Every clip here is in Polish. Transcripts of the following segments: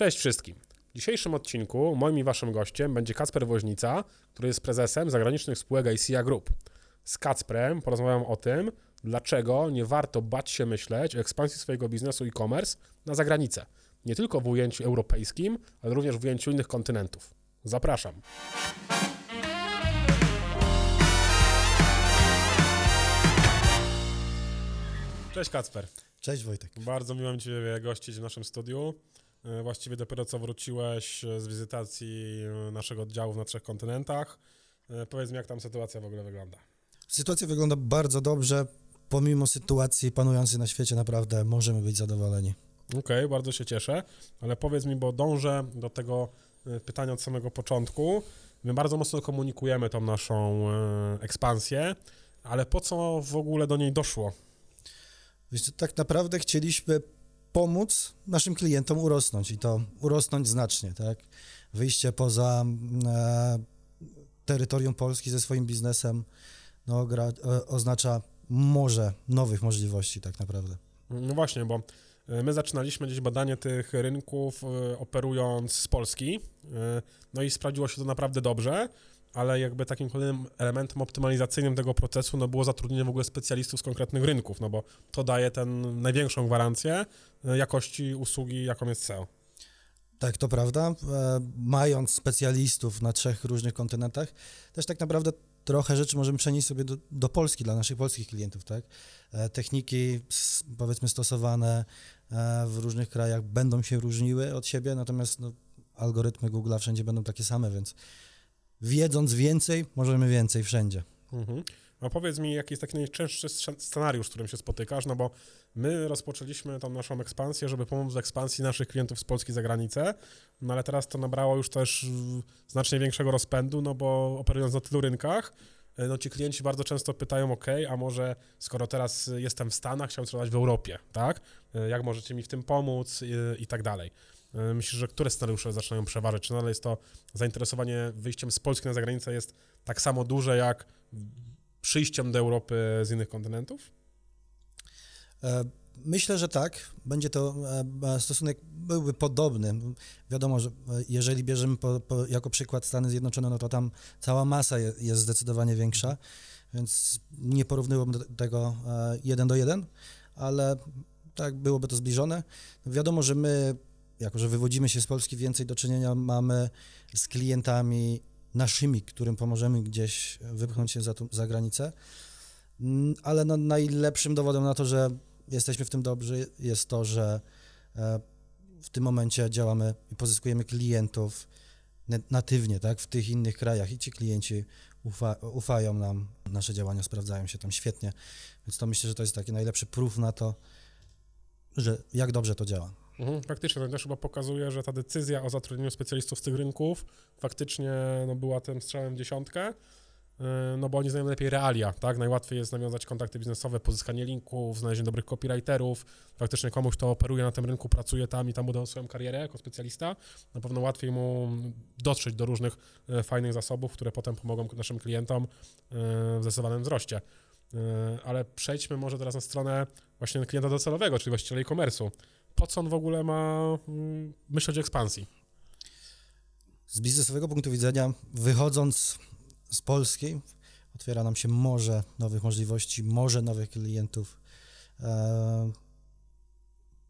Cześć wszystkim. W dzisiejszym odcinku moim i waszym gościem będzie Kacper Woźnica, który jest prezesem zagranicznych spółek ICA Group. Z Kacprem porozmawiam o tym, dlaczego nie warto bać się myśleć o ekspansji swojego biznesu e-commerce na zagranicę. Nie tylko w ujęciu europejskim, ale również w ujęciu innych kontynentów. Zapraszam. Cześć Kacper. Cześć Wojtek. Bardzo miło mi Cię gościć w naszym studiu. E, Właściwie dopiero co wróciłeś z wizytacji naszego oddziału na trzech kontynentach. E, Powiedz mi, jak tam sytuacja w ogóle wygląda. Sytuacja wygląda bardzo dobrze. Pomimo sytuacji panującej na świecie, naprawdę możemy być zadowoleni. Okej, bardzo się cieszę, ale powiedz mi, bo dążę do tego e, pytania od samego początku. My bardzo mocno komunikujemy tą naszą e, ekspansję, ale po co w ogóle do niej doszło? Wiesz, tak naprawdę chcieliśmy pomóc naszym klientom urosnąć i to urosnąć znacznie, tak? Wyjście poza e, terytorium Polski ze swoim biznesem no, gra, e, oznacza morze nowych możliwości tak naprawdę. No właśnie, bo e, my zaczynaliśmy gdzieś badanie tych rynków e, operując z Polski, e, no i sprawdziło się to naprawdę dobrze, ale jakby takim kolejnym elementem optymalizacyjnym tego procesu no było zatrudnienie w ogóle specjalistów z konkretnych rynków, no bo to daje ten największą gwarancję e, jakości usługi, jaką jest SEO. Tak, to prawda. E, mając specjalistów na trzech różnych kontynentach, też tak naprawdę trochę rzeczy możemy przenieść sobie do, do Polski, dla naszych polskich klientów, tak? E, techniki, powiedzmy, stosowane w różnych krajach będą się różniły od siebie, natomiast no, algorytmy Google'a wszędzie będą takie same, więc wiedząc więcej, możemy więcej wszędzie. Mhm. A powiedz mi, jaki jest taki najczęstszy sc- scenariusz, z którym się spotykasz, no bo my rozpoczęliśmy tą naszą ekspansję, żeby pomóc w ekspansji naszych klientów z Polski za granicę, no ale teraz to nabrało już też znacznie większego rozpędu, no bo operując na tylu rynkach, e, no ci klienci bardzo często pytają, ok, a może skoro teraz jestem w Stanach, chciałbym sprzedać w Europie, tak? E, Jak możecie mi w tym pomóc i, i tak dalej. E, Myślisz, że które scenariusze zaczynają przeważyć? Czy nadal jest to zainteresowanie wyjściem z Polski na zagranicę jest tak samo duże jak przyjściem do Europy z innych kontynentów? E, Myślę, że tak. Będzie to e, stosunek byłby podobny. Wiadomo, że jeżeli bierzemy po, po, jako przykład Stany Zjednoczone, no to tam cała masa je, jest zdecydowanie większa, więc nie porównywałbym tego jeden do jeden, ale tak byłoby to zbliżone. Wiadomo, że my, jako że wywodzimy się z Polski, więcej do czynienia mamy z klientami naszymi, którym pomożemy gdzieś wypchnąć się za, tu, za granicę. Mm, Ale no, najlepszym dowodem na to, że jesteśmy w tym dobrzy, jest to, że e, w tym momencie działamy i pozyskujemy klientów natywnie, tak, w tych innych krajach i ci klienci ufa, ufają nam, nasze działania sprawdzają się tam świetnie, więc to myślę, że to jest taki najlepszy proof na to, że jak dobrze to działa. Mhm, faktycznie, to też chyba pokazuje, że ta decyzja o zatrudnieniu specjalistów z tych rynków faktycznie no, była tym strzałem w dziesiątkę, yy, no bo oni znają lepiej realia, tak? Najłatwiej jest nawiązać kontakty biznesowe, pozyskanie linków, znalezienie dobrych copywriterów, faktycznie komuś, kto operuje na tym rynku, pracuje tam i tam budował swoją karierę jako specjalista, na pewno łatwiej mu dotrzeć do różnych e, fajnych zasobów, które potem pomogą naszym klientom e, w zdecydowanym wzroście. E, Ale przejdźmy może teraz na stronę właśnie klienta docelowego, czyli właściciela e-commerce'u po co on w ogóle ma mm, myśleć o ekspansji? Z biznesowego punktu widzenia, wychodząc z Polski, otwiera nam się morze nowych możliwości, morze nowych klientów, e,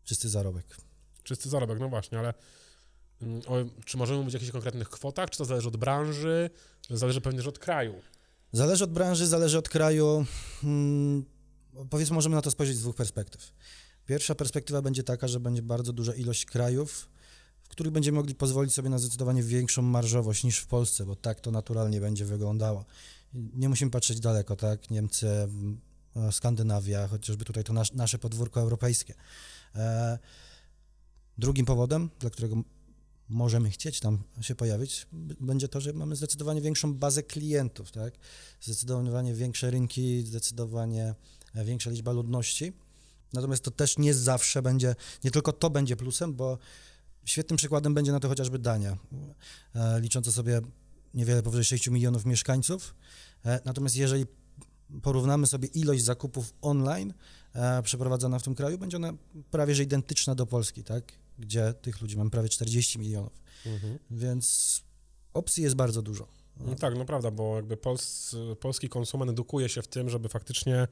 czysty zarobek. Czysty zarobek, no właśnie, ale mm, o, czy możemy mówić o jakichś konkretnych kwotach, czy to zależy od branży, zależy pewnie też od kraju? Zależy od branży, zależy od kraju. Hmm, powiedzmy, możemy na to spojrzeć z dwóch perspektyw. Pierwsza perspektywa będzie taka, że będzie bardzo duża ilość krajów, w których będziemy mogli pozwolić sobie na zdecydowanie większą marżowość niż w Polsce, bo tak to naturalnie będzie wyglądało. Nie musimy patrzeć daleko, tak? Niemcy, m, e, Skandynawia, chociażby tutaj to nasz, nasze podwórko europejskie. E, drugim powodem, dla którego możemy chcieć tam się pojawić, będzie to, że mamy zdecydowanie większą bazę klientów, tak? Zdecydowanie większe rynki, zdecydowanie e, większa liczba ludności. Natomiast to też nie zawsze będzie, nie tylko to będzie plusem, bo świetnym przykładem będzie na to chociażby Dania, e, licząca sobie niewiele powyżej 6 milionów mieszkańców. E, Natomiast jeżeli porównamy sobie ilość zakupów online e, przeprowadzona w tym kraju, będzie ona prawie że identyczna do Polski, tak? gdzie tych ludzi mamy prawie 40 milionów, Mhm. więc opcji jest bardzo dużo. No tak, no prawda, bo jakby pols, polski konsument edukuje się w tym, żeby faktycznie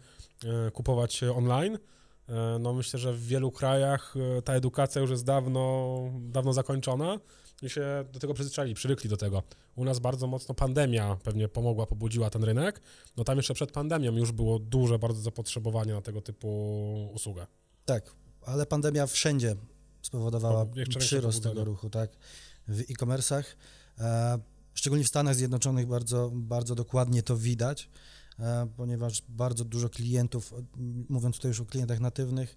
kupować online. E, no myślę, że w wielu krajach e, ta edukacja już jest dawno, dawno zakończona i się do tego przyzwyczaili, przywykli do tego. U nas bardzo mocno pandemia pewnie pomogła, pobudziła ten rynek. No tam jeszcze przed pandemią już było duże bardzo zapotrzebowanie na tego typu usługę. Tak, ale pandemia wszędzie spowodowała O, jeszcze przyrost tego ruchu, tak, w e-commerce'ach. E, szczególnie w Stanach Zjednoczonych bardzo, bardzo dokładnie to widać, ponieważ bardzo dużo klientów, o- mówiąc tutaj już o klientach natywnych,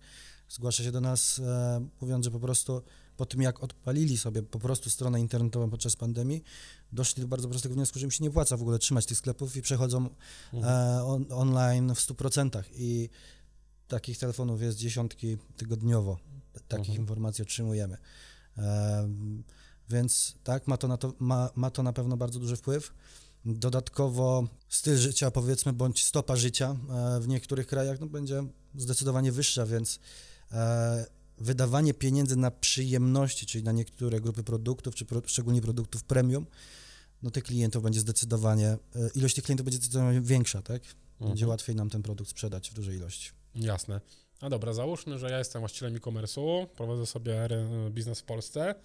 zgłasza się do nas, e, mówiąc, że po prostu po tym, jak odpalili sobie po prostu stronę internetową podczas pandemii, doszli do bardzo prostego wniosku, że im się nie opłaca w ogóle trzymać tych sklepów i przechodzą e, on, online w 100%. I takich telefonów jest dziesiątki tygodniowo. Takich Mhm. informacji otrzymujemy. Em, więc tak, ma to, na to, ma, ma to na pewno bardzo duży wpływ. Dodatkowo styl życia, powiedzmy, bądź stopa życia e, w niektórych krajach no, będzie zdecydowanie wyższa, więc e, wydawanie pieniędzy na przyjemności, czyli na niektóre grupy produktów, czy pro, szczególnie produktów premium, no tych klientów będzie zdecydowanie, e, ilość tych klientów będzie zdecydowanie większa, tak? Będzie Mhm. łatwiej nam ten produkt sprzedać w dużej ilości. Jasne. No dobra, załóżmy, że ja jestem właścicielem e-commerce'u, prowadzę sobie biznes w Polsce.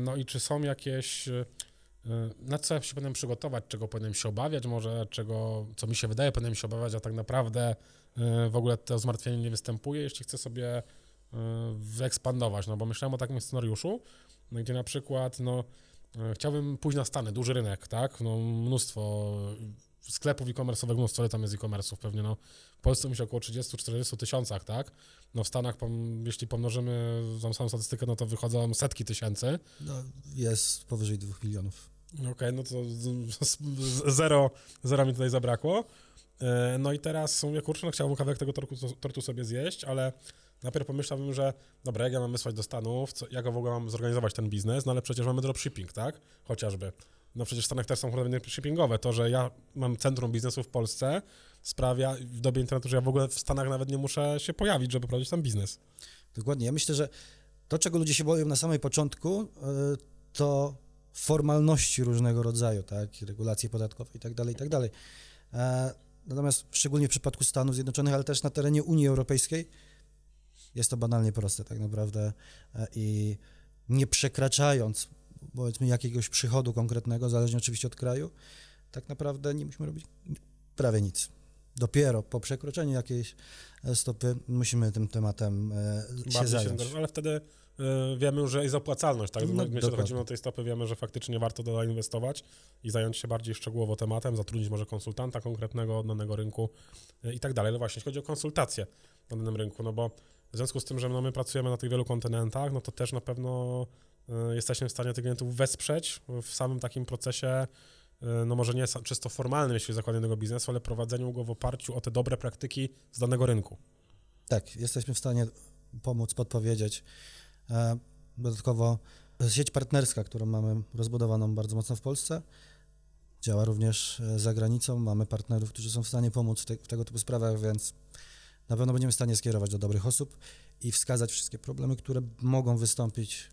No i czy są jakieś, na co się powinienem przygotować, czego powinienem się obawiać, może czego, co mi się wydaje, powinienem się obawiać, a tak naprawdę e, w ogóle to zmartwienie nie występuje, jeśli chcę sobie e, wyekspandować, no bo myślałem o takim scenariuszu, no, gdzie na przykład, no, e, chciałbym pójść na Stany, duży rynek, tak, no mnóstwo sklepów e-commerce'owych, mnóstwo, ale tam jest e-commerce'ów pewnie, no, w Polsce myślę około 30-40 tysiącach, tak? No w Stanach, jeśli pomnożymy tą samą statystykę, no to wychodzą setki tysięcy. No, jest powyżej 2 milionów. Okej, no to zero, zero mi tutaj zabrakło. E, No i teraz mówię, kurczę, no chciałbym kawałek tego tortu, tortu sobie zjeść, ale najpierw pomyślałbym, że dobra, jak ja mam wysłać do Stanów, co, jak w ogóle mam zorganizować ten biznes, no ale przecież mamy dropshipping, tak? Chociażby. No przecież w Stanach też są problemy shippingowe. To, że ja mam centrum biznesu w Polsce, sprawia w dobie internetu, że ja w ogóle w Stanach nawet nie muszę się pojawić, żeby prowadzić tam biznes. Dokładnie. Ja myślę, że to, czego ludzie się boją na samym początku, y, to formalności różnego rodzaju, tak, regulacje podatkowe i tak dalej, i tak dalej. E, Natomiast szczególnie w przypadku Stanów Zjednoczonych, ale też na terenie Unii Europejskiej jest to banalnie proste tak naprawdę e, i nie przekraczając powiedzmy jakiegoś przychodu konkretnego, zależnie oczywiście od kraju, tak naprawdę nie musimy robić prawie nic. Dopiero po przekroczeniu jakiejś stopy musimy tym tematem e, się się zająć. zgadza, ale wtedy y, wiemy, że jest opłacalność, tak? No, My, się dochodzimy do tej stopy, wiemy, że faktycznie warto dodań inwestować i zająć się bardziej szczegółowo tematem, zatrudnić może konsultanta konkretnego od danego rynku y, i tak dalej. Ale właśnie, jeśli chodzi o konsultacje na danym rynku, no bo w związku z tym, że no, my pracujemy na tych wielu kontynentach, no to też na pewno y, jesteśmy w stanie tych klientów wesprzeć w samym takim procesie, no może nie czysto formalnym, jeśli zakładanie tego biznesu, ale prowadzeniu go w oparciu o te dobre praktyki z danego rynku. Tak, jesteśmy w stanie pomóc, podpowiedzieć. E, Dodatkowo sieć partnerska, którą mamy rozbudowaną bardzo mocno w Polsce, działa również e, za granicą. Mamy partnerów, którzy są w stanie pomóc w, te, w tego typu sprawach, więc na pewno będziemy w stanie skierować do dobrych osób i wskazać wszystkie problemy, które mogą wystąpić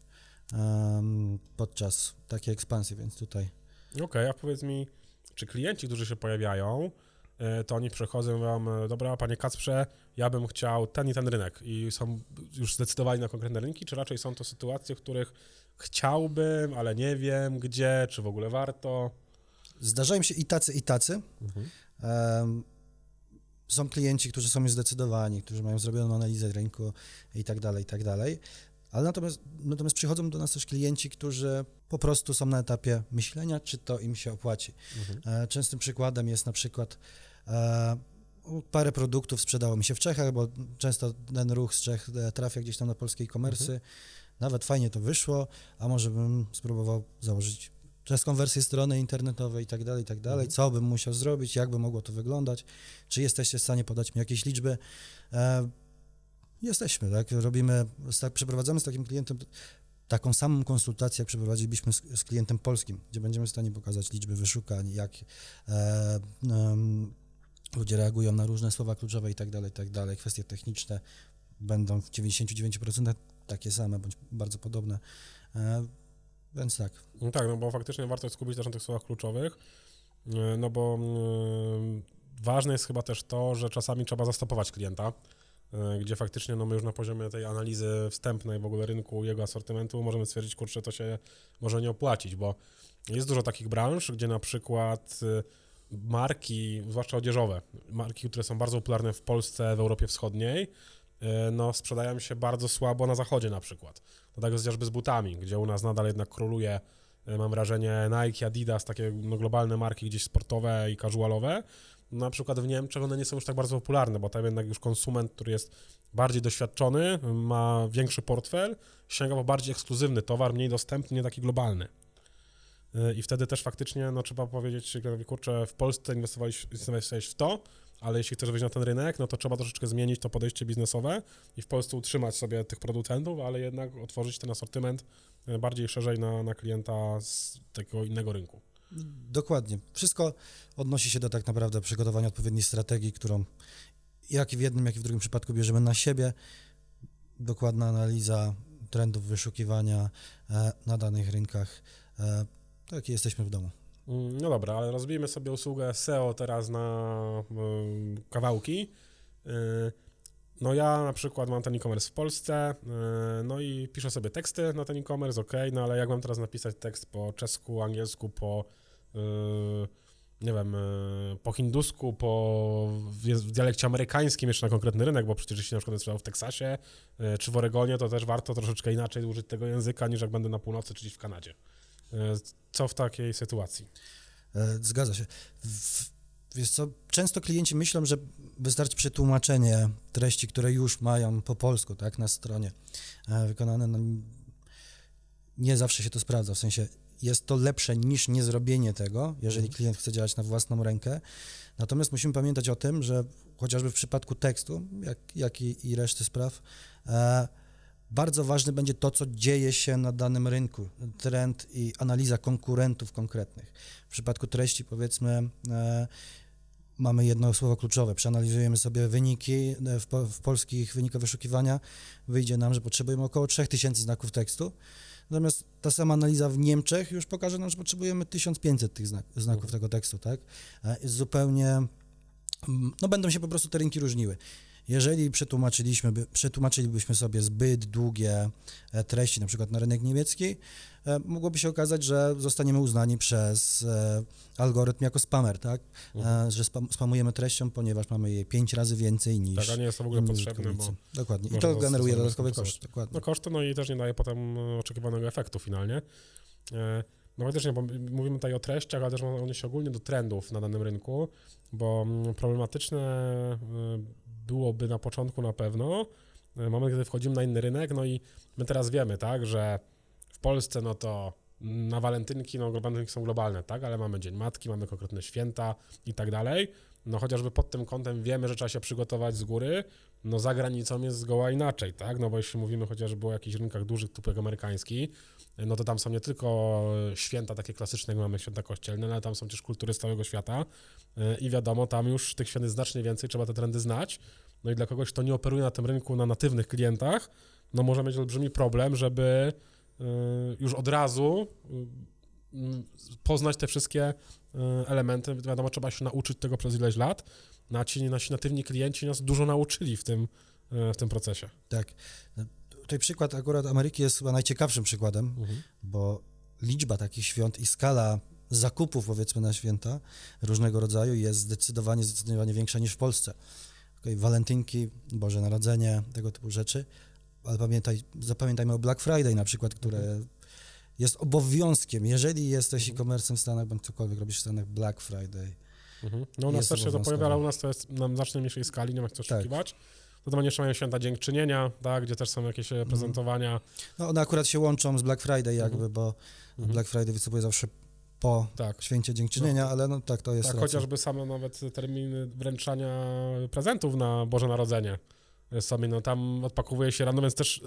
em, podczas takiej ekspansji, więc tutaj Okej, a powiedz mi, czy klienci, którzy się pojawiają, e, to oni przychodzą i mówią, e, dobra, panie Kacprze, ja bym chciał ten i ten rynek i są już zdecydowani na konkretne rynki, czy raczej są to sytuacje, w których chciałbym, ale nie wiem gdzie, czy w ogóle warto? zdarzają się i tacy, i tacy. Em, Są klienci, którzy są już zdecydowani, którzy mają zrobioną analizę rynku i tak dalej, i tak dalej. Ale natomiast, natomiast przychodzą do nas też klienci, którzy po prostu są na etapie myślenia, czy to im się opłaci. Mhm. E, Częstym przykładem jest na przykład e, parę produktów sprzedało mi się w Czechach, bo często ten ruch z Czech e, trafia gdzieś tam na polskie e-commerce. Nawet fajnie to wyszło, a może bym spróbował założyć czeską wersję strony internetowej i tak dalej, i tak dalej. Mhm. Co bym musiał zrobić, jak by mogło to wyglądać, czy jesteście w stanie podać mi jakieś liczby. E, jesteśmy, tak? Robimy, tak, przeprowadzamy z takim klientem taką samą konsultację, jak przeprowadzilibyśmy z, z klientem polskim, gdzie będziemy w stanie pokazać liczby wyszukań, jak e, ludzie reagują na różne słowa kluczowe i tak dalej, tak dalej. Kwestie techniczne będą w 99% takie same, bądź bardzo podobne. E, więc tak. No tak, no bo faktycznie warto skupić też na tych słowach kluczowych, e, no bo y, ważne jest chyba też to, że czasami trzeba zastopować klienta, gdzie faktycznie no my już na poziomie tej analizy wstępnej w ogóle rynku, jego asortymentu możemy stwierdzić, kurczę, to się może nie opłacić, bo jest dużo takich branż, gdzie na przykład marki, zwłaszcza odzieżowe, marki, które są bardzo popularne w Polsce, w Europie Wschodniej, no sprzedają się bardzo słabo na zachodzie na przykład. To tak chociażby z butami, gdzie u nas nadal jednak króluje, mam wrażenie, Nike, Adidas, takie no, globalne marki gdzieś sportowe i casualowe. Na przykład w Niemczech one nie są już tak bardzo popularne, bo tam jednak już konsument, który jest bardziej doświadczony, ma większy portfel, sięga po bardziej ekskluzywny towar, mniej dostępny, nie taki globalny. I wtedy też faktycznie, no trzeba powiedzieć, kurczę, w Polsce inwestowałeś w to, ale jeśli chcesz wyjść na ten rynek, no to trzeba troszeczkę zmienić to podejście biznesowe i w Polsce utrzymać sobie tych producentów, ale jednak otworzyć ten asortyment e, bardziej szerzej na, na klienta z takiego innego rynku. Dokładnie. Wszystko odnosi się do tak naprawdę przygotowania odpowiedniej strategii, którą jak w jednym, jak i w drugim przypadku bierzemy na siebie. Dokładna analiza trendów wyszukiwania e, na danych rynkach. Tak, jesteśmy w domu. Mm, no dobra, ale rozbijmy sobie usługę SEO teraz na y, kawałki. Y, no ja na przykład mam ten e-commerce w Polsce, y, no i piszę sobie teksty na ten e-commerce, ok, no ale jak mam teraz napisać tekst po czesku, angielsku, po nie wiem, po hindusku, po w dialekcie amerykańskim jeszcze na konkretny rynek, bo przecież jeśli na przykład sprzedał w Teksasie czy w Oregonie, to też warto troszeczkę inaczej użyć tego języka, niż jak będę na północy czy gdzieś w Kanadzie. Co w takiej sytuacji? E, zgadza się. Wiesz co, często klienci myślą, że wystarczy przetłumaczenie treści, które już mają po polsku, tak, na stronie e, wykonane. No, nie zawsze się to sprawdza, w sensie jest to lepsze niż niezrobienie tego, jeżeli mhm. klient chce działać na własną rękę. Natomiast musimy pamiętać o tym, że chociażby w przypadku tekstu, jak, jak i, i reszty spraw, e, bardzo ważne będzie to, co dzieje się na danym rynku, trend i analiza konkurentów konkretnych. W przypadku treści, powiedzmy, e, mamy jedno słowo kluczowe. Przeanalizujemy sobie wyniki e, w, w polskich wynikach wyszukiwania. Wyjdzie nam, że potrzebujemy około 3000 znaków tekstu. Natomiast ta sama analiza w Niemczech już pokaże nam, że potrzebujemy 1500 tych znak, znaków mhm. tego tekstu, tak? Jest zupełnie, no będą się po prostu te rynki różniły. Jeżeli przetłumaczyliśmy, przetłumaczylibyśmy sobie zbyt długie e, treści, na przykład na rynek niemiecki, e, mogłoby się okazać, że zostaniemy uznani przez e, algorytm jako spamer, tak? Mhm. Że spam, spamujemy treścią, ponieważ mamy jej pięć razy więcej niż. Tak, a nie jest to w ogóle potrzebne. Bo dokładnie. I to generuje dodatkowe koszty. Dokładnie. No koszty, no i też nie daje potem oczekiwanego efektu finalnie. No faktycznie, bo mówimy tutaj o treściach, ale też one się ogólnie do trendów na danym rynku, bo mm, problematyczne byłoby na początku na pewno, e, moment, kiedy wchodzimy na inny rynek, no i my teraz wiemy, tak, że w Polsce, no to na walentynki, no walentynki są globalne, tak, ale mamy Dzień Matki, mamy konkretne święta i tak dalej, no chociażby pod tym kątem wiemy, że trzeba się przygotować z góry, no za granicą jest zgoła inaczej, tak, no bo jeśli mówimy chociażby o jakichś rynkach dużych typu jak amerykański, no to tam są nie tylko święta takie klasyczne, jak mamy święta kościelne, ale tam są też kultury z całego świata. E, i wiadomo, tam już tych świąt jest znacznie więcej, trzeba te trendy znać, no i dla kogoś, kto nie operuje na tym rynku na natywnych klientach, no może mieć olbrzymi problem, żeby e, już od razu poznać te wszystkie elementy. Wiadomo, trzeba się nauczyć tego przez ileś lat. No, a ci nasi natywni klienci nas dużo nauczyli w tym, w tym procesie. Tak tutaj przykład akurat Ameryki jest chyba najciekawszym przykładem, mhm. bo liczba takich świąt i skala zakupów, powiedzmy, na święta różnego rodzaju jest zdecydowanie, zdecydowanie większa niż w Polsce. Okay, walentynki, Boże Narodzenie, tego typu rzeczy, ale pamiętaj, zapamiętajmy o Black Friday na przykład, które mhm. Jest obowiązkiem. Jeżeli jesteś mhm. e-commerce w Stanach, bądź cokolwiek robisz w Stanach, Black Friday. Mhm. No u nas też się to pojawia, ale u nas to jest na znacznie mniejszej skali, nie ma co tak. oszukiwać. No to jeszcze mają święta dziękczynienia, tak, gdzie też są jakieś mm. prezentowania. No one akurat się łączą z Black Friday jakby, mm. bo mm. Black Friday występuje zawsze po tak. święcie dziękczynienia, no. ale no tak, to jest Tak, racja. chociażby same nawet terminy wręczania prezentów na Boże Narodzenie sami, no tam odpakowuje się rano, więc też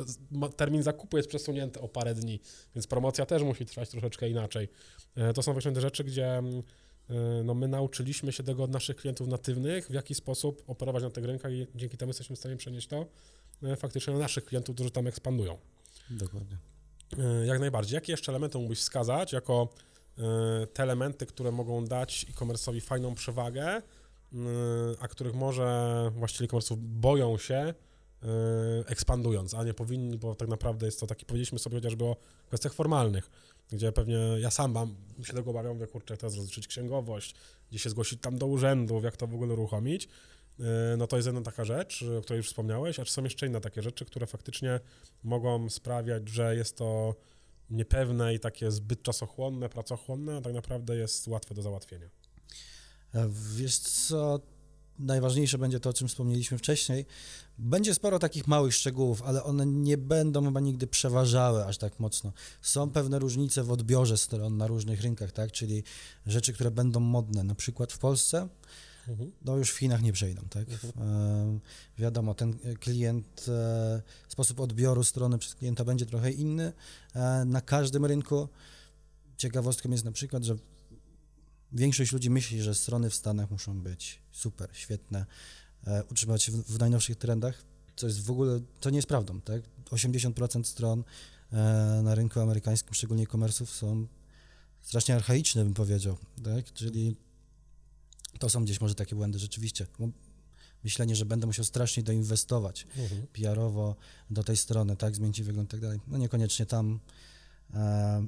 termin zakupu jest przesunięty o parę dni, więc promocja też musi trwać troszeczkę inaczej. E, to są właśnie te rzeczy, gdzie mm, E, no my nauczyliśmy się tego od naszych klientów natywnych, w jaki sposób operować na tych rynkach i dzięki temu jesteśmy w stanie przenieść to e, faktycznie na naszych klientów, którzy tam ekspandują. Dokładnie. Jak najbardziej. Jakie jeszcze elementy mógłbyś wskazać jako te elementy, które mogą dać e-commerce'owi fajną przewagę, a których może właściciele e-commerce'ów boją się e, ekspandując, a nie powinni, bo tak naprawdę jest to taki, powiedzieliśmy sobie chociażby o kwestiach formalnych, gdzie pewnie ja sam mam, się tego obawiam, mówię, kurczę, teraz rozliczyć księgowość, gdzie się zgłosić tam do urzędów, jak to w ogóle uruchomić, E, no to jest jedna taka rzecz, o której już wspomniałeś, a są jeszcze inne takie rzeczy, które faktycznie mogą sprawiać, że jest to niepewne i takie zbyt czasochłonne, pracochłonne, a tak naprawdę jest łatwe do załatwienia. Wiesz co, najważniejsze będzie to, o czym wspomnieliśmy wcześniej. Będzie sporo takich małych szczegółów, ale one nie będą chyba nigdy przeważały aż tak mocno. Są pewne różnice w odbiorze stron na różnych rynkach, tak? Czyli rzeczy, które będą modne, na przykład w Polsce, Mhm. no już w Chinach nie przejdą, tak? Mhm. E, wiadomo, ten klient, e, sposób odbioru strony przez klienta będzie trochę inny e, na każdym rynku. Ciekawostką jest na przykład, że większość ludzi myśli, że strony w Stanach muszą być super, świetne, e, utrzymać się w, w najnowszych trendach, co jest w ogóle, to nie jest prawdą, tak? 80% stron e, na rynku amerykańskim, szczególnie e-commerce'ów są strasznie archaiczne, bym powiedział, tak? Czyli to są gdzieś może takie błędy rzeczywiście. Bo Myślenie, że będę musiał strasznie doinwestować Mhm. PR-owo do tej strony, tak, zmienić wygląd i tak dalej. No niekoniecznie tam e,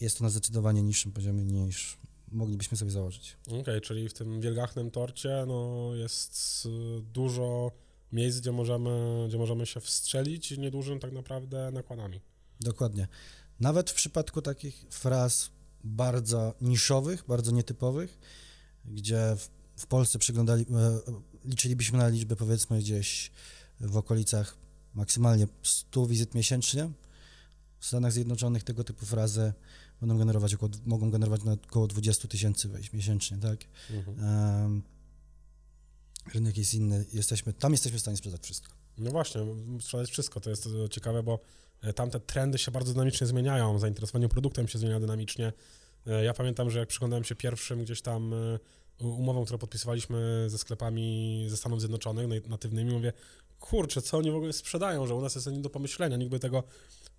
jest to na zdecydowanie niższym poziomie niż moglibyśmy sobie założyć. Okej, czyli w tym wielgachnym torcie no, jest y, dużo miejsc, gdzie możemy, gdzie możemy się wstrzelić niedużym tak naprawdę nakładami. Dokładnie. Nawet w przypadku takich fraz bardzo niszowych, bardzo nietypowych, gdzie w, w Polsce przyglądali, e, liczylibyśmy na liczbę powiedzmy gdzieś w okolicach maksymalnie 100 wizyt miesięcznie. W Stanach Zjednoczonych tego typu frazy będą generować około, mogą generować na około 20 tysięcy wejść miesięcznie, tak? Mhm. Em, rynek jest inny, jesteśmy, tam jesteśmy w stanie sprzedać wszystko. No właśnie, sprzedać wszystko, to jest e, ciekawe, bo e, tamte trendy się bardzo dynamicznie zmieniają, zainteresowanie produktem się zmienia dynamicznie. E, Ja pamiętam, że jak przyglądałem się pierwszym gdzieś tam umowom, które podpisywaliśmy ze sklepami ze Stanów Zjednoczonych, nat- natywnymi, mówię, kurczę, co oni w ogóle sprzedają, że u nas jest nie do pomyślenia, nikt by tego,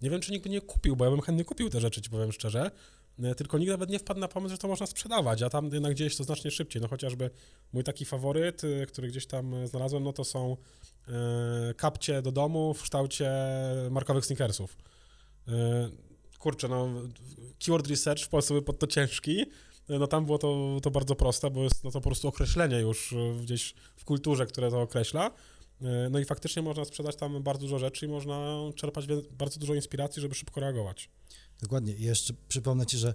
nie wiem, czy nikt by nie kupił, bo ja bym chętnie kupił te rzeczy, ci powiem szczerze, E, tylko nikt nawet nie wpadł na pomysł, że to można sprzedawać, a tam jednak gdzieś to znacznie szybciej, no chociażby mój taki faworyt, e, który gdzieś tam znalazłem, no to są e, kapcie do domu w kształcie markowych sneakersów. Kurczę, no keyword research w Polsce był pod to ciężki, no tam było to, to bardzo proste, bo jest no to po prostu określenie już gdzieś w kulturze, które to określa. E, No i faktycznie można sprzedać tam bardzo dużo rzeczy i można czerpać bardzo dużo inspiracji, żeby szybko reagować. Dokładnie. I jeszcze przypomnę Ci, że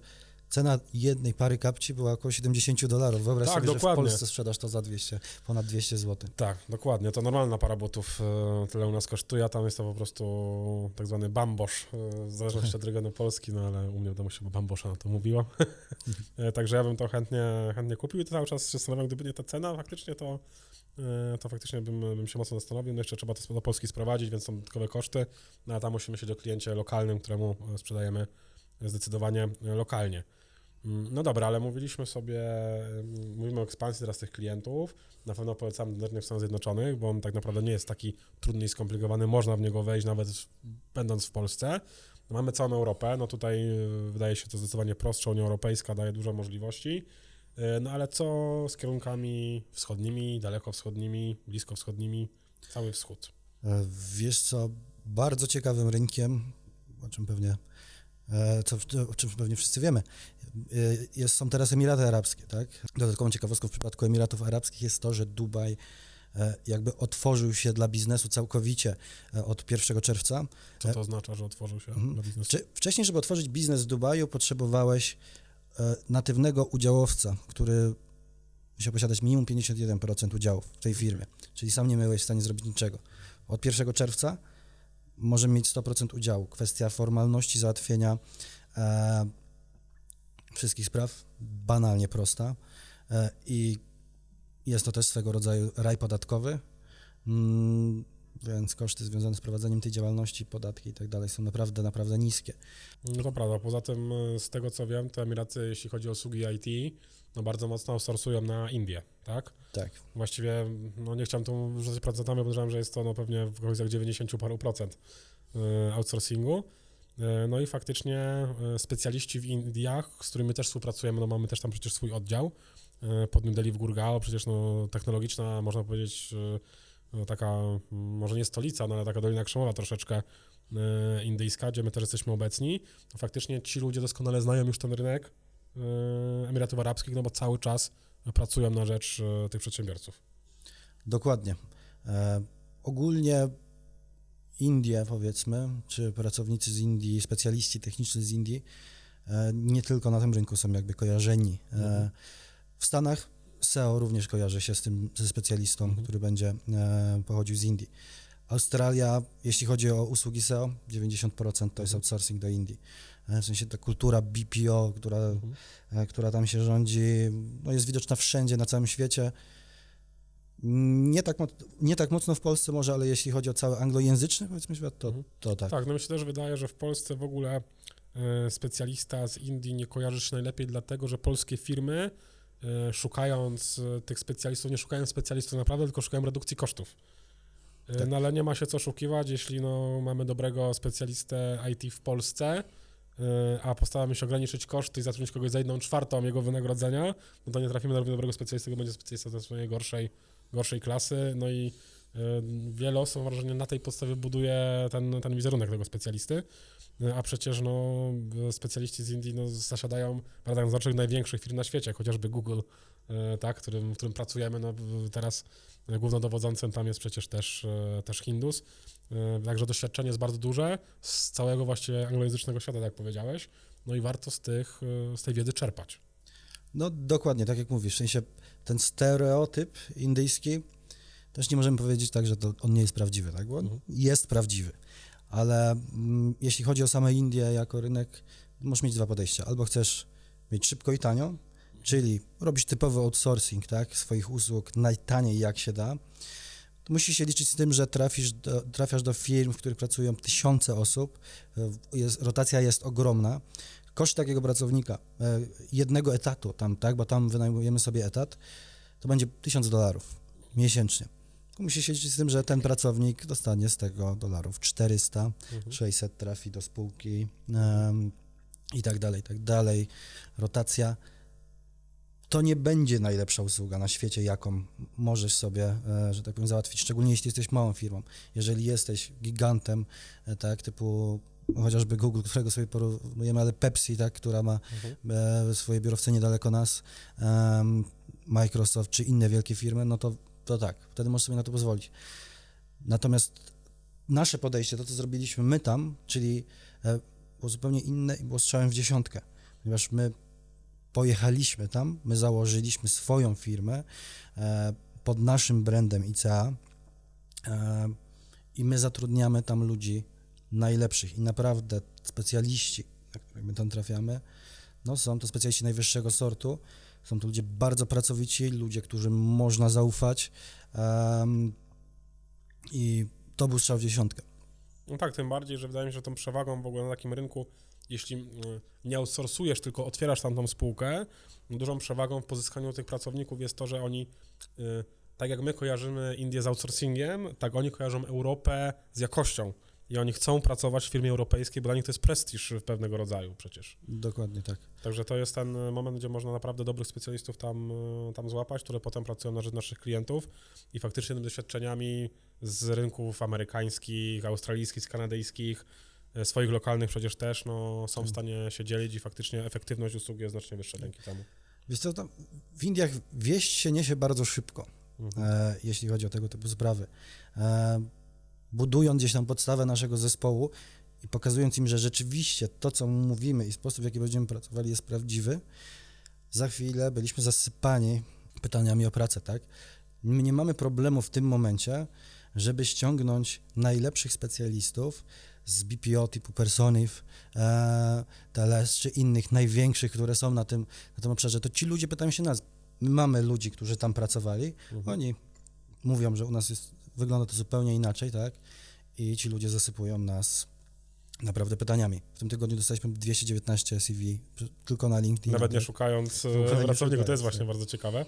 cena jednej pary kapci była około 70 dolarów. Wyobraź Tak, sobie, że dokładnie. w Polsce sprzedasz to za 200, ponad 200 zł. Tak, dokładnie. To normalna para butów e, tyle u nas kosztuje, a tam jest to po prostu tak zwany bambosz, e, w zależności od regionu Polski, no ale u mnie w domu się bambosza na to mówiło. E, Także ja bym to chętnie, chętnie kupił i to cały czas się zastanawiam, gdyby nie ta cena faktycznie, to, to faktycznie bym, bym się mocno zastanowił. No jeszcze trzeba to do Polski sprowadzić, więc są dodatkowe koszty, no a tam musimy myśleć o kliencie lokalnym, któremu sprzedajemy zdecydowanie lokalnie. Mm, No dobra, ale mówiliśmy sobie, mm, mówimy o ekspansji teraz tych klientów. Na pewno polecam rynek w Stanach Zjednoczonych, bo on tak naprawdę nie jest taki trudny i skomplikowany. Można w niego wejść nawet będąc w Polsce. Mamy całą Europę, no tutaj y, wydaje się to zdecydowanie prostsze. Unia Europejska daje dużo możliwości. Y, No ale co z kierunkami wschodnimi, daleko wschodnimi, blisko wschodnimi, cały wschód? E, Wiesz co, bardzo ciekawym rynkiem, o czym pewnie, co, o czym pewnie wszyscy wiemy, e, jest, są teraz Emiraty Arabskie, tak? Dodatkową ciekawostką w przypadku Emiratów Arabskich jest to, że Dubaj e, jakby otworzył się dla biznesu całkowicie e, od 1 czerwca. Co to oznacza, że otworzył się Mhm. dla biznesu? Wcze- Wcześniej, żeby otworzyć biznes w Dubaju, potrzebowałeś e, natywnego udziałowca, który musiał posiadać minimum 51% udziałów w tej firmie, czyli sam nie byłeś w stanie zrobić niczego. Od 1 czerwca możemy mieć 100% udziału. Kwestia formalności załatwienia e, wszystkich spraw banalnie prosta e, i jest to też swego rodzaju raj podatkowy. Mm, więc koszty związane z prowadzeniem tej działalności, podatki i tak dalej są naprawdę, naprawdę niskie. No to prawda, poza tym y, z tego co wiem, to Emiraty, jeśli chodzi o usługi IT, no bardzo mocno outsourcują na Indię, tak? Tak. Właściwie, no nie chciałem tu rzucać procentami, bo podejrzewam, że jest to no pewnie w okolicach 90 paru procent y, outsourcingu. Y, No i faktycznie specjaliści w Indiach, z którymi też współpracujemy, no mamy też tam przecież swój oddział pod New Delhi w Gurgaon, przecież no technologiczna, można powiedzieć, taka, mm, może nie stolica, no ale taka Dolina Krzemowa troszeczkę y, indyjska, gdzie my też jesteśmy obecni. No faktycznie ci ludzie doskonale znają już ten rynek y, Emiratów Arabskich, no bo cały czas pracują na rzecz y, tych przedsiębiorców. Dokładnie. E, ogólnie Indie, powiedzmy, czy pracownicy z Indii, specjaliści techniczni z Indii, e, nie tylko na tym rynku są jakby kojarzeni. E, Mhm. w Stanach SEO również kojarzy się z tym, ze specjalistą, Mhm. który będzie e, pochodził z Indii. Australia, jeśli chodzi o usługi SEO, 90% to jest Mhm. outsourcing do Indii. E, w sensie ta kultura BPO, która Mhm. e, która tam się rządzi, no jest widoczna wszędzie na całym świecie. Nie tak, nie tak mocno w Polsce może, ale jeśli chodzi o cały anglojęzyczny, powiedzmy świat, to, Mhm. to tak. Tak, no mi się też wydaje, że w Polsce w ogóle e, specjalista z Indii nie kojarzy się najlepiej, dlatego że polskie firmy, szukając e, tych specjalistów, nie szukają specjalistów naprawdę, tylko szukają redukcji kosztów. E, Tak. No ale nie ma się co oszukiwać, jeśli no, mamy dobrego specjalistę IT w Polsce, a postaramy się ograniczyć koszty i zatrudnić kogoś za jedną czwartą jego wynagrodzenia, no to nie trafimy na równie dobrego specjalisty, bo będzie specjalista ze swojej gorszej, gorszej klasy, no i wiele osób, wrażenie, na tej podstawie buduje ten, ten wizerunek tego specjalisty, E, a przecież no, specjaliści z Indii no, zasiadają prawda, w znacznych największych firm na świecie, chociażby Google, e, tak, którym, w którym pracujemy, no, w- teraz głównodowodzącym tam jest przecież też, też Hindus, także doświadczenie jest bardzo duże z całego właściwie anglojęzycznego świata, tak jak powiedziałeś, no i warto z, tych, z tej wiedzy czerpać. No dokładnie, tak jak mówisz, w sensie ten stereotyp indyjski, też nie możemy powiedzieć tak, że to on nie jest prawdziwy, tak? Bo on Mhm. jest prawdziwy, ale mm, jeśli chodzi o same Indie jako rynek, możesz mieć dwa podejścia. Albo chcesz mieć szybko i tanio, czyli robić typowy outsourcing, tak, swoich usług najtaniej jak się da, to musisz się liczyć z tym, że trafisz do, trafiasz do firm, w których pracują tysiące osób, e, jest, rotacja jest ogromna, koszt takiego pracownika, e, jednego etatu tam, tak, bo tam wynajmujemy sobie etat, to będzie 1000 dolarów miesięcznie. Się liczyć z tym, że ten pracownik dostanie z tego dolarów 400, Mhm. 600 trafi do spółki em, i tak dalej, i tak dalej. Rotacja to nie będzie najlepsza usługa na świecie, jaką możesz sobie, e, że tak powiem, załatwić, szczególnie jeśli jesteś małą firmą. Jeżeli jesteś gigantem, e, tak, typu chociażby Google, którego sobie porównujemy, ale Pepsi, tak, która ma Mhm. e, swoje biurowce niedaleko nas, Microsoft czy inne wielkie firmy, no to, to tak, wtedy możesz sobie na to pozwolić. Natomiast nasze podejście, to co zrobiliśmy my tam, czyli e, było zupełnie inne i było strzałem w dziesiątkę, ponieważ my pojechaliśmy tam, my założyliśmy swoją firmę e, pod naszym brandem ICA e, i my zatrudniamy tam ludzi najlepszych i naprawdę specjaliści, na których my tam trafiamy, no są to specjaliści najwyższego sortu, są to ludzie bardzo pracowici, ludzie, którym można zaufać em, i to był strzał w dziesiątkę. No tak, tym bardziej, że wydaje mi się, że tą przewagą w ogóle na takim rynku, jeśli y, nie outsourcujesz, tylko otwierasz tam tą spółkę, no dużą przewagą w pozyskaniu tych pracowników jest to, że oni, y, tak jak my kojarzymy Indię z outsourcingiem, tak oni kojarzą Europę z jakością. I oni chcą pracować w firmie europejskiej, bo dla nich to jest prestiż pewnego rodzaju przecież. Dokładnie tak. Także to jest ten y, moment, gdzie można naprawdę dobrych specjalistów tam, y, tam złapać, które potem pracują na rzecz naszych klientów i faktycznie tymi doświadczeniami z rynków amerykańskich, australijskich, kanadyjskich, y, swoich lokalnych przecież też, no, są w Tak. stanie się dzielić i faktycznie efektywność usługi jest znacznie wyższa dzięki temu. Wiesz co, tam w Indiach wieść się niesie bardzo szybko, Mhm. e, jeśli chodzi o tego typu sprawy. E, budując gdzieś tam podstawę naszego zespołu i pokazując im, że rzeczywiście to, co mówimy i sposób, w jaki będziemy pracowali jest prawdziwy, za chwilę byliśmy zasypani pytaniami o pracę, tak? My nie mamy problemu w tym momencie, żeby ściągnąć najlepszych specjalistów z BPO typu Personiv, e, Teles czy innych największych, które są na tym, na tym obszarze. To ci ludzie pytają się nas. My mamy ludzi, którzy tam pracowali, Mhm. oni mówią, że u nas jest wygląda to zupełnie inaczej, tak? I ci ludzie zasypują nas naprawdę pytaniami. W tym tygodniu dostaliśmy 219 CV tylko na LinkedIn. Nawet nie szukając Nawet pracowników, to jest właśnie nie. bardzo ciekawe.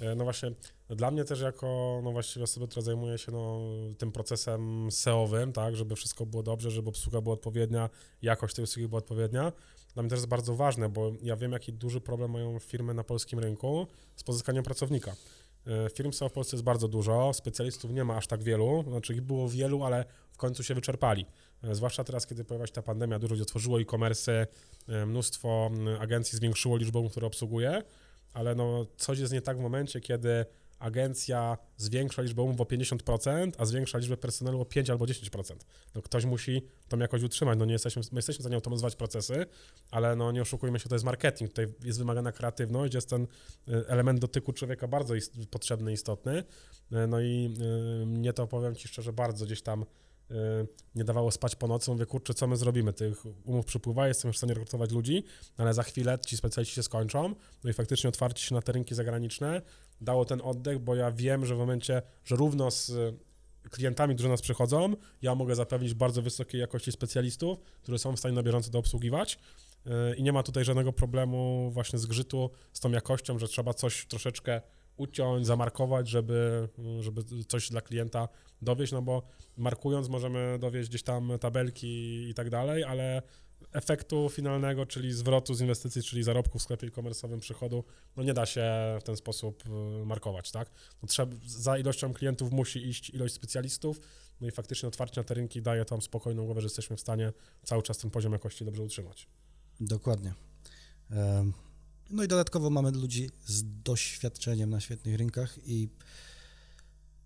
E, No właśnie, dla mnie też jako, no właściwie osoby, która zajmuje się no, tym procesem SEO-owym, tak, żeby wszystko było dobrze, żeby obsługa była odpowiednia, jakość tej usługi była odpowiednia, dla mnie też jest bardzo ważne, bo ja wiem, jaki duży problem mają firmy na polskim rynku z pozyskaniem pracownika. E, Firm SEO w Polsce jest bardzo dużo, specjalistów nie ma aż tak wielu, znaczy ich było wielu, ale w końcu się wyczerpali. E, Zwłaszcza teraz, kiedy pojawiła się ta pandemia, dużo ludzi otworzyło e-commerce, e, mnóstwo agencji zwiększyło liczbę, które obsługuje, ale no coś jest nie tak w momencie, kiedy agencja zwiększa liczbę umów o 50%, a zwiększa liczbę personelu o 5 albo 10%. No ktoś musi tą jakość utrzymać, no nie jesteśmy, my jesteśmy w stanie automatyzować procesy, ale no nie oszukujmy się, to jest marketing, tutaj jest wymagana kreatywność, jest ten y, element dotyku człowieka bardzo ist- potrzebny, istotny, Y, no i y, mnie to, powiem Ci szczerze, bardzo gdzieś tam y, nie dawało spać po nocy, mówię, kurczę, co my zrobimy, tych umów przypływa, jestem już w stanie rekrutować ludzi, ale za chwilę ci specjaliści się skończą, no i faktycznie otwarcie się na te rynki zagraniczne dało ten oddech, bo ja wiem, że w momencie, że równo z y, klientami, którzy nas przychodzą, ja mogę zapewnić bardzo wysokiej jakości specjalistów, którzy są w stanie na bieżąco to obsługiwać. Y, i nie ma tutaj żadnego problemu właśnie zgrzytu z tą jakością, że trzeba coś troszeczkę uciąć, zamarkować, żeby, żeby coś dla klienta dowieść, no bo markując możemy dowieść gdzieś tam tabelki i tak dalej, ale efektu finalnego, czyli zwrotu z inwestycji, czyli zarobku w sklepie e-commerce'owym przychodu, no nie da się w ten sposób y, markować, tak? No trzeba, za ilością klientów musi iść ilość specjalistów, no i faktycznie otwarcie na te rynki daje tam spokojną głowę, że jesteśmy w stanie cały czas ten poziom jakości dobrze utrzymać. Dokładnie. No i dodatkowo mamy ludzi z doświadczeniem na świetnych rynkach i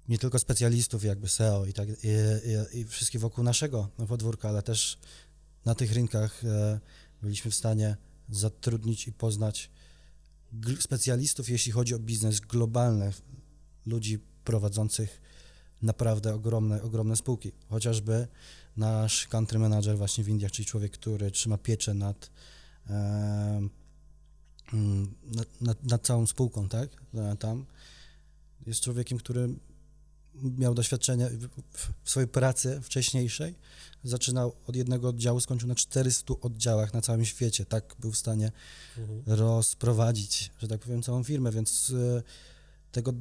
nie tylko specjalistów jakby SEO i tak i, i, i wszystkich wokół naszego podwórka, ale też na tych rynkach e, byliśmy w stanie zatrudnić i poznać specjalistów, jeśli chodzi o biznes globalny, ludzi prowadzących naprawdę ogromne, ogromne spółki. Chociażby nasz country manager właśnie w Indiach, czyli człowiek, który trzyma pieczę nad, em, mm, nad, nad, nad całą spółką, tak? E, Tam jest człowiekiem, który miał doświadczenie w- swojej pracy wcześniejszej. Zaczynał od jednego oddziału, skończył na 400 oddziałach na całym świecie. Tak był w stanie rozprowadzić, że tak powiem, całą firmę, więc e, tego,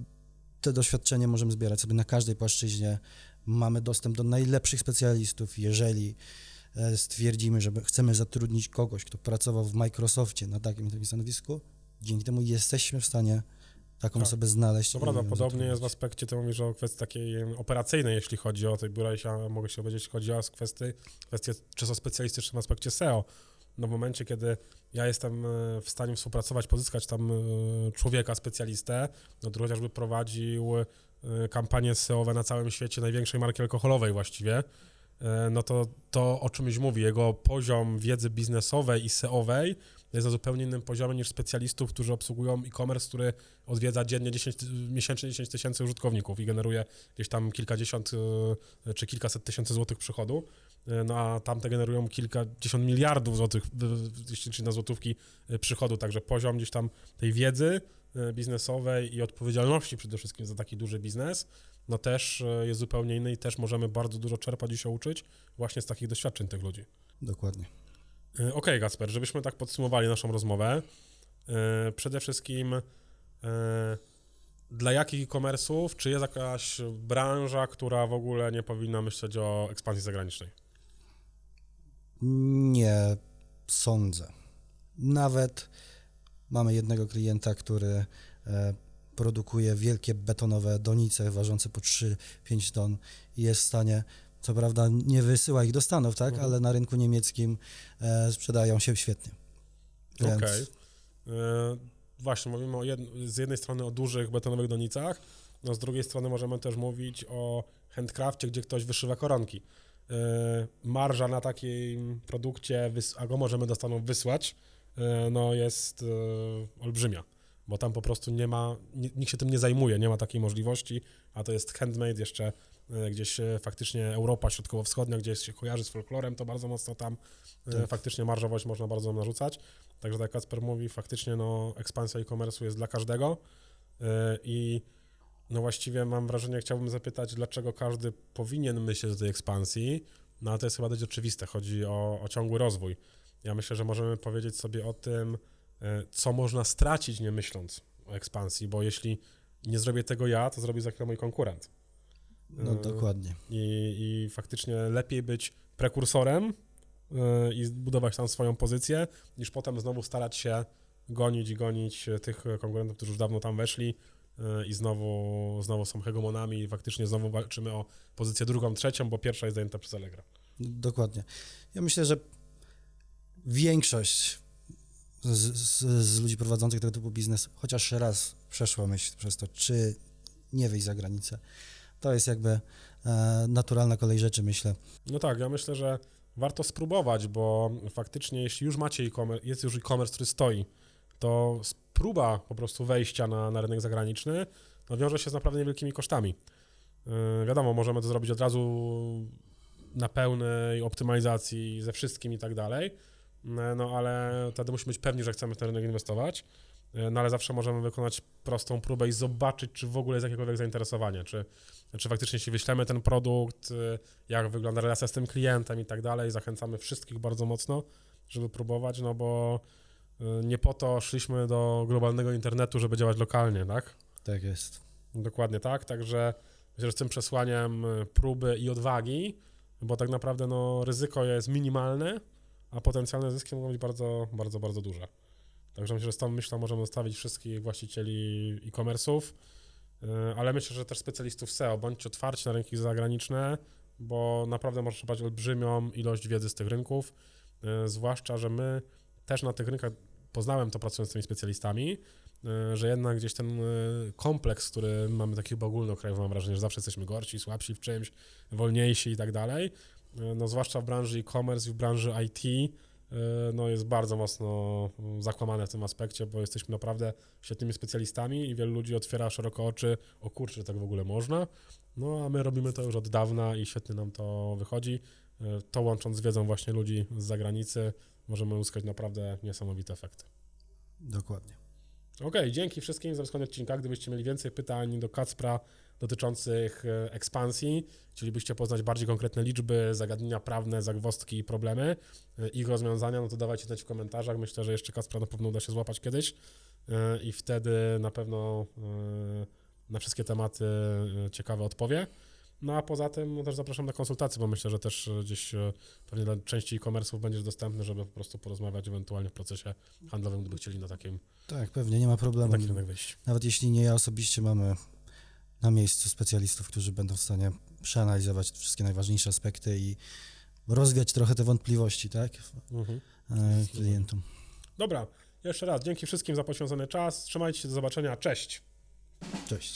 te doświadczenie możemy zbierać sobie na każdej płaszczyźnie. Mamy dostęp do najlepszych specjalistów. Jeżeli e, stwierdzimy, że chcemy zatrudnić kogoś, kto pracował w Microsoftie na takim takim stanowisku, dzięki temu jesteśmy w stanie taką Tak. osobę znaleźć. I prawda, podobnie jest w aspekcie, ty mówisz o kwestii takiej operacyjnej, jeśli chodzi o tej biura, ja mogę się powiedzieć, chodzi o kwestie, kwestie czysto specjalistyczne w aspekcie SEO. No w momencie, kiedy ja jestem e, w stanie współpracować, pozyskać tam e, człowieka, specjalistę, no, który chociażby prowadził e, kampanie SEO-owe na całym świecie największej marki alkoholowej właściwie, no to to o czymś mówi. Jego poziom wiedzy biznesowej i SEO-owej jest na zupełnie innym poziomie niż specjalistów, którzy obsługują e-commerce, który odwiedza dziennie 10, ty- miesięcznie 10 tysięcy użytkowników i generuje gdzieś tam kilkadziesiąt e, czy kilkaset tysięcy złotych przychodu, E, no a tamte generują kilkadziesiąt miliardów złotych, jeśli na złotówki e, przychodu, także poziom gdzieś tam tej wiedzy biznesowej i odpowiedzialności przede wszystkim za taki duży biznes, no też jest zupełnie inny i też możemy bardzo dużo czerpać i się uczyć właśnie z takich doświadczeń tych ludzi. Dokładnie. E, Okej, Gasper, żebyśmy tak podsumowali naszą rozmowę. e, Przede wszystkim e, dla jakich e-commerce'ów, czy jest jakaś branża, która w ogóle nie powinna myśleć o ekspansji zagranicznej? Nie sądzę. Nawet mamy jednego klienta, który produkuje wielkie betonowe donice ważące po 3-5 ton i jest w stanie, co prawda nie wysyła ich do Stanów, tak, Mhm. ale na rynku niemieckim e, sprzedają się świetnie. Okej. E, Właśnie, mówimy o jed... z jednej strony o dużych betonowych donicach, no z drugiej strony możemy też mówić o handcrafcie, gdzie ktoś wyszywa koronki. E, Marża na takim produkcie, a go możemy dostaną wysłać, e, no jest e, olbrzymia, bo tam po prostu nie ma, ni- nikt się tym nie zajmuje, nie ma takiej możliwości, a to jest handmade jeszcze gdzieś e, faktycznie Europa Środkowo-Wschodnia, gdzie się kojarzy z folklorem, to bardzo mocno tam e, Tak. faktycznie marżowość można bardzo narzucać. Także tak jak Kacper mówi, faktycznie no, ekspansja e-commerce'u jest dla każdego i No właściwie mam wrażenie, chciałbym zapytać, dlaczego każdy powinien myśleć o tej ekspansji, no ale to jest chyba dość oczywiste, chodzi o, o ciągły rozwój. Ja myślę, że możemy powiedzieć sobie o tym, e, co można stracić nie myśląc o ekspansji, bo jeśli nie zrobię tego ja, to zrobi za chwilę mój konkurent. No E, dokładnie. I, I faktycznie lepiej być prekursorem e, i budować tam swoją pozycję, niż potem znowu starać się gonić i gonić tych konkurentów, którzy już dawno tam weszli e, i znowu, znowu są hegemonami i faktycznie znowu walczymy o pozycję drugą, trzecią, bo pierwsza jest zajęta przez Allegra. Dokładnie. Ja myślę, że większość z, z, z ludzi prowadzących tego typu biznes chociaż raz przeszła myśl przez to, czy nie wyjść za granicę. To jest jakby e, naturalna kolej rzeczy, myślę. No tak, ja myślę, że warto spróbować, bo faktycznie jeśli już macie e-commerce, jest już e-commerce, który stoi, to próba po prostu wejścia na, na rynek zagraniczny no, wiąże się z naprawdę niewielkimi kosztami. Yy, wiadomo, możemy to zrobić od razu na pełnej optymalizacji ze wszystkim i tak dalej, no no, ale wtedy musimy być pewni, że chcemy w ten rynek inwestować, no ale zawsze możemy wykonać prostą próbę i zobaczyć, czy w ogóle jest jakiekolwiek zainteresowanie, czy, czy faktycznie jeśli wyślemy ten produkt, yy, jak wygląda relacja z tym klientem i tak dalej, zachęcamy wszystkich bardzo mocno, żeby próbować, no bo yy, nie po to szliśmy do globalnego internetu, żeby działać lokalnie, tak? Tak jest. Dokładnie tak, także myślę, że z tym przesłaniem y, próby i odwagi, bo tak naprawdę no, ryzyko jest minimalne, a potencjalne zyski mogą być bardzo, bardzo, bardzo duże. Także myślę, że z tą myślą możemy zostawić wszystkich właścicieli e-commerce'ów, y, ale myślę, że też specjalistów SEO. Bądźcie otwarci na rynki zagraniczne, bo naprawdę można czerpać olbrzymią ilość wiedzy z tych rynków, y, zwłaszcza, że my też na tych rynkach poznałem to pracując z tymi specjalistami, y, że jednak gdzieś ten kompleks, który mamy taki chyba ogólnokrajowy, mam wrażenie, że zawsze jesteśmy gorsi, słabsi w czymś, wolniejsi i tak dalej, no zwłaszcza w branży e-commerce i w branży IT, no jest bardzo mocno mm, zakłamane w tym aspekcie, bo jesteśmy naprawdę świetnymi specjalistami i wielu ludzi otwiera szeroko oczy, o kurczę, tak w ogóle można, no a my robimy to już od dawna i świetnie nam to wychodzi. Y, To łącząc z wiedzą właśnie ludzi z zagranicy, możemy uzyskać naprawdę niesamowite efekty. Dokładnie. Okej, dzięki wszystkim za wysłuchanie odcinka. Gdybyście mieli więcej pytań do Kacpra dotyczących e, ekspansji, chcielibyście poznać bardziej konkretne liczby, zagadnienia prawne, zagwozdki i problemy, e, ich rozwiązania, no to dawajcie znać w komentarzach. Myślę, że jeszcze Kacpra na pewno uda się złapać kiedyś e, i wtedy na pewno na wszystkie tematy ciekawe odpowie. No a poza tym no też zapraszam na konsultacje, bo myślę, że też gdzieś pewnie dla części e-commerce'ów będziesz dostępny, żeby po prostu porozmawiać ewentualnie w procesie handlowym, gdyby chcieli na takim Tak, pewnie, nie ma na problemu. taki rynek wejść. Nawet jeśli nie ja osobiście, mamy na miejscu specjalistów, którzy będą w stanie przeanalizować wszystkie najważniejsze aspekty i rozwiać trochę te wątpliwości, tak, Mhm. e, klientom. Dobra, jeszcze raz dzięki wszystkim za poświęcony czas. Trzymajcie się, do zobaczenia. Cześć. Cześć.